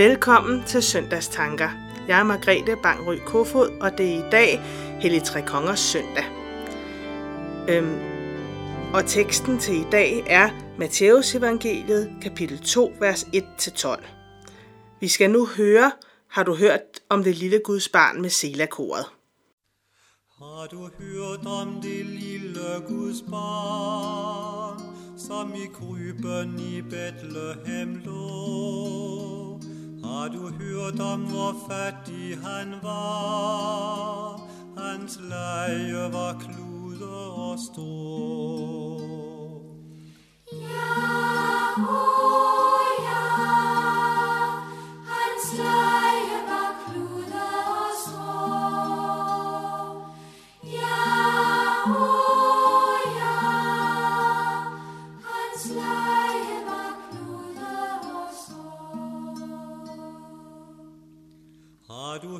Velkommen til Søndagstanker. Jeg er Margrethe Bangry Kofod, og det er i dag Hellig Tre Kongers søndag. Øhm, og teksten til i dag er Matteus evangeliet, kapitel 2, vers 1-12. Vi skal nu høre, har du hørt om det lille Guds barn med selakoret. Har du hørt om det lille Guds barn, som i kryben i Bethlehem lå? Har du hørt om, hvor fattig han var? Hans leje var kluder og strå. Ja, oh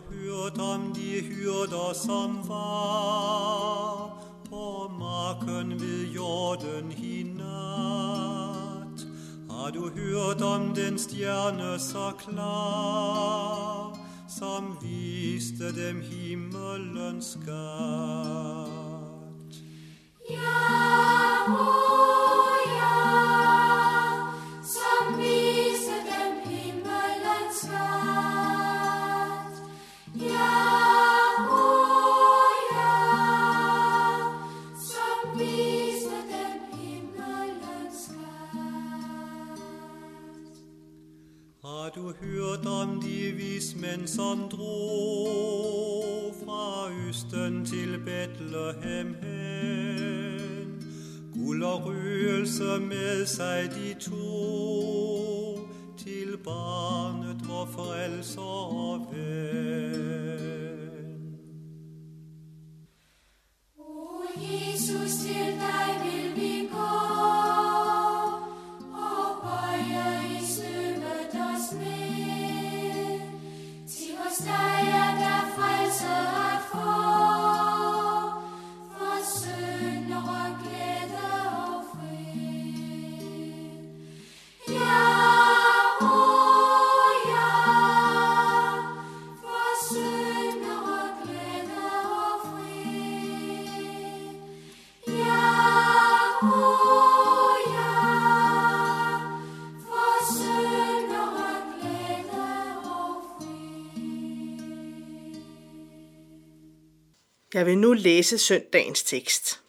Har hørt om de hyrder, som var på marken ved jorden i nat? Har du hørt om den stjerne så klar, som viste dem himmelens skat? Har du hørt om de vismænd, som drog fra Østen til Bethlehem hen? Guld og røgelse med sig de to til barnet, vor frelser og ven. O Jesus, til dig vil vi Jeg vil nu læse søndagens tekst.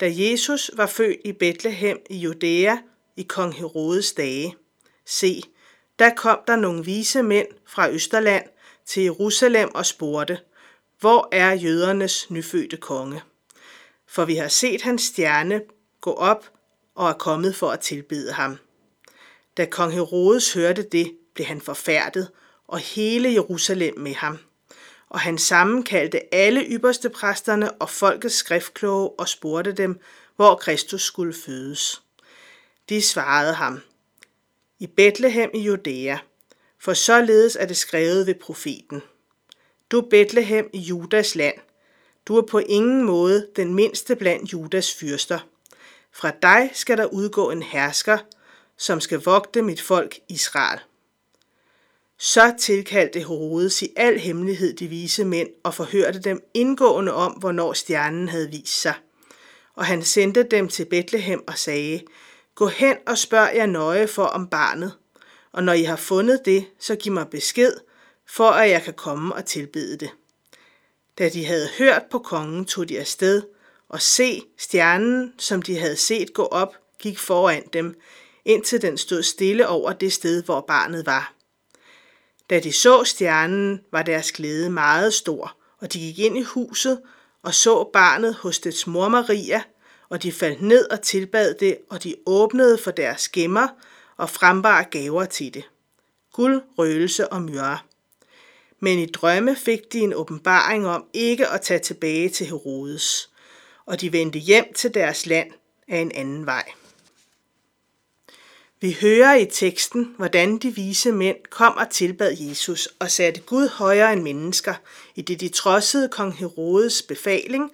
Da Jesus var født i Bethlehem i Judæa i kong Herodes dage, se, der kom der nogle vise mænd fra Østerland til Jerusalem og spurgte, hvor er jødernes nyfødte konge? For vi har set hans stjerne gå op og er kommet for at tilbede ham. Da kong Herodes hørte det, blev han forfærdet, og hele Jerusalem med ham. Og han sammenkaldte alle ypperste præsterne og folkets skriftkloge og spurgte dem, hvor Kristus skulle fødes. De svarede ham, i Bethlehem i Judæa, for således er det skrevet ved profeten. Du Bethlehem i Judas land, du er på ingen måde den mindste blandt Judas fyrster. Fra dig skal der udgå en hersker, som skal vogte mit folk Israel. Så tilkaldte Herodes i al hemmelighed de vise mænd og forhørte dem indgående om, hvornår stjernen havde vist sig. Og han sendte dem til Bethlehem og sagde, Gå hen og spørg jer nøje for om barnet, og når I har fundet det, så giv mig besked, for at jeg kan komme og tilbede det. Da de havde hørt på kongen, tog de afsted, og se, stjernen, som de havde set gå op, gik foran dem, indtil den stod stille over det sted, hvor barnet var. Da de så stjernen, var deres glæde meget stor, og de gik ind i huset og så barnet hos dets mor Maria, og de faldt ned og tilbad det, og de åbnede for deres gemmer og frembar gaver til det. Guld, røgelse og myrre. Men i drømme fik de en åbenbaring om ikke at tage tilbage til Herodes, og de vendte hjem til deres land af en anden vej. Vi hører i teksten, hvordan de vise mænd kom og tilbad Jesus og satte Gud højere end mennesker, i det de trodsede kong Herodes befaling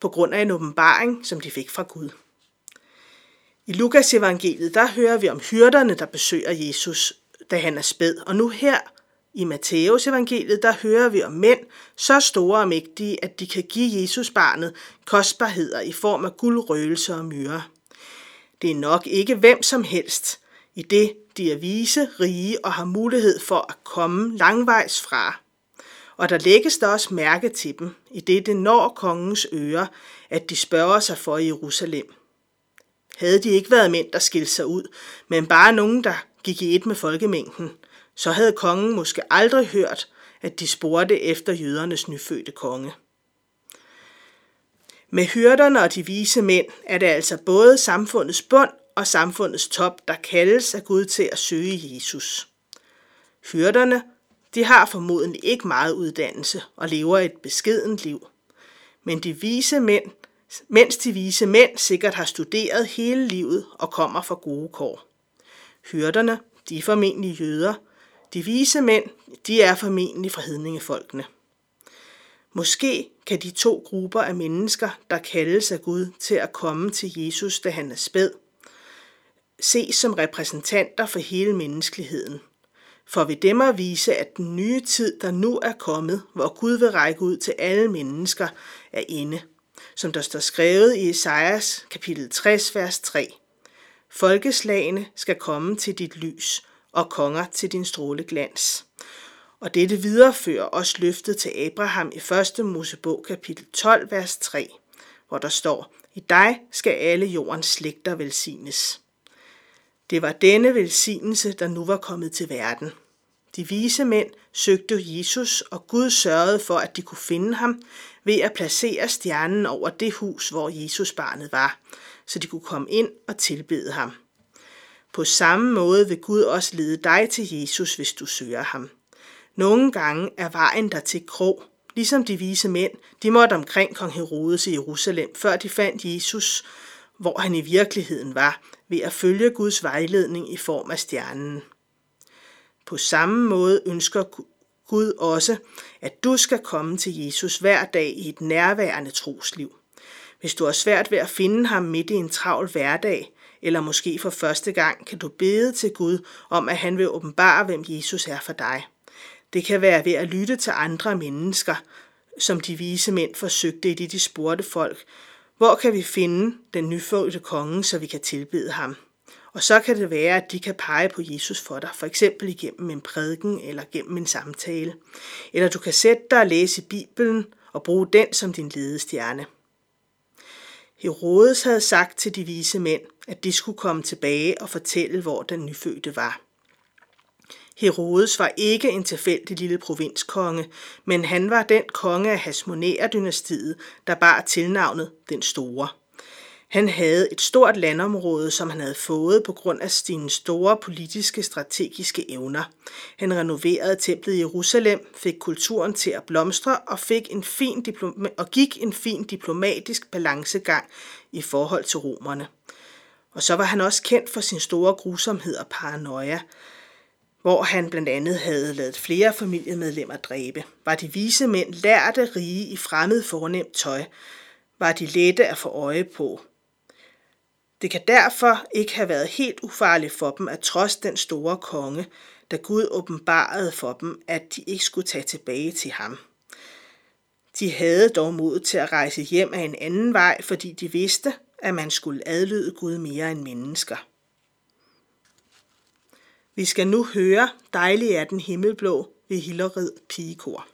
på grund af en åbenbaring, som de fik fra Gud. I Lukas evangeliet, der hører vi om hyrderne, der besøger Jesus, da han er spæd. Og nu her i Matteus evangeliet, der hører vi om mænd så store og mægtige, at de kan give Jesus barnet kostbarheder i form af guld, røgelse og myre. Det er nok ikke hvem som helst, i det de er vise, rige og har mulighed for at komme langvejs fra. Og der lægges der også mærke til dem, i det det når kongens ører, at de spørger sig for i Jerusalem. Havde de ikke været mænd, der skilte sig ud, men bare nogen, der gik i et med folkemængden, så havde kongen måske aldrig hørt, at de spurgte efter jødernes nyfødte konge. Med hyrderne og de vise mænd er det altså både samfundets bund og samfundets top, der kaldes af Gud til at søge Jesus. Hyrderne, de har formodentlig ikke meget uddannelse og lever et beskedent liv. Men de vise mænd, mens de vise mænd sikkert har studeret hele livet og kommer fra gode kår. Hyrderne, de er formentlig jøder. De vise mænd, de er formentlig fra hedningefolkene. Måske kan de to grupper af mennesker, der kaldes af Gud til at komme til Jesus, da han er spæd, ses som repræsentanter for hele menneskeligheden. For ved dem at vise, at den nye tid, der nu er kommet, hvor Gud vil række ud til alle mennesker, er inde. Som der står skrevet i Esajas kapitel 60, vers 3. Folkeslagene skal komme til dit lys, og konger til din stråleglans. Og dette viderefører også løftet til Abraham i 1. Mosebog kapitel 12, vers 3, hvor der står, I dig skal alle jordens slægter velsignes. Det var denne velsignelse, der nu var kommet til verden. De vise mænd søgte Jesus, og Gud sørgede for, at de kunne finde ham ved at placere stjernen over det hus, hvor Jesus barnet var, så de kunne komme ind og tilbede ham. På samme måde vil Gud også lede dig til Jesus, hvis du søger ham. Nogle gange er vejen der til krog, ligesom de vise mænd, de måtte omkring kong Herodes i Jerusalem, før de fandt Jesus, hvor han i virkeligheden var, ved at følge Guds vejledning i form af stjernen. På samme måde ønsker Gud også, at du skal komme til Jesus hver dag i et nærværende trosliv. Hvis du har svært ved at finde ham midt i en travl hverdag, eller måske for første gang, kan du bede til Gud om, at han vil åbenbare, hvem Jesus er for dig. Det kan være ved at lytte til andre mennesker, som de vise mænd forsøgte i det, de spurgte folk. Hvor kan vi finde den nyfødte konge, så vi kan tilbede ham? Og så kan det være, at de kan pege på Jesus for dig, for eksempel igennem en prædiken eller gennem en samtale. Eller du kan sætte dig og læse Bibelen og bruge den som din ledestjerne. Herodes havde sagt til de vise mænd, at de skulle komme tilbage og fortælle, hvor den nyfødte var. Herodes var ikke en tilfældig lille provinskonge, men han var den konge af Hasmonæer-dynastiet, der bar tilnavnet Den Store. Han havde et stort landområde, som han havde fået på grund af sine store politiske strategiske evner. Han renoverede templet i Jerusalem, fik kulturen til at blomstre og, fik en fin diploma- og gik en fin diplomatisk balancegang i forhold til romerne. Og så var han også kendt for sin store grusomhed og paranoia, hvor han blandt andet havde lavet flere familiemedlemmer dræbe. Var de vise mænd lærte rige i fremmed fornemt tøj, var de lette at få øje på. Det kan derfor ikke have været helt ufarligt for dem at trods den store konge, da Gud åbenbarede for dem, at de ikke skulle tage tilbage til ham. De havde dog mod til at rejse hjem af en anden vej, fordi de vidste, at man skulle adlyde Gud mere end mennesker. Vi skal nu høre Dejlig er den himmelblå ved Hillerød Pigekor.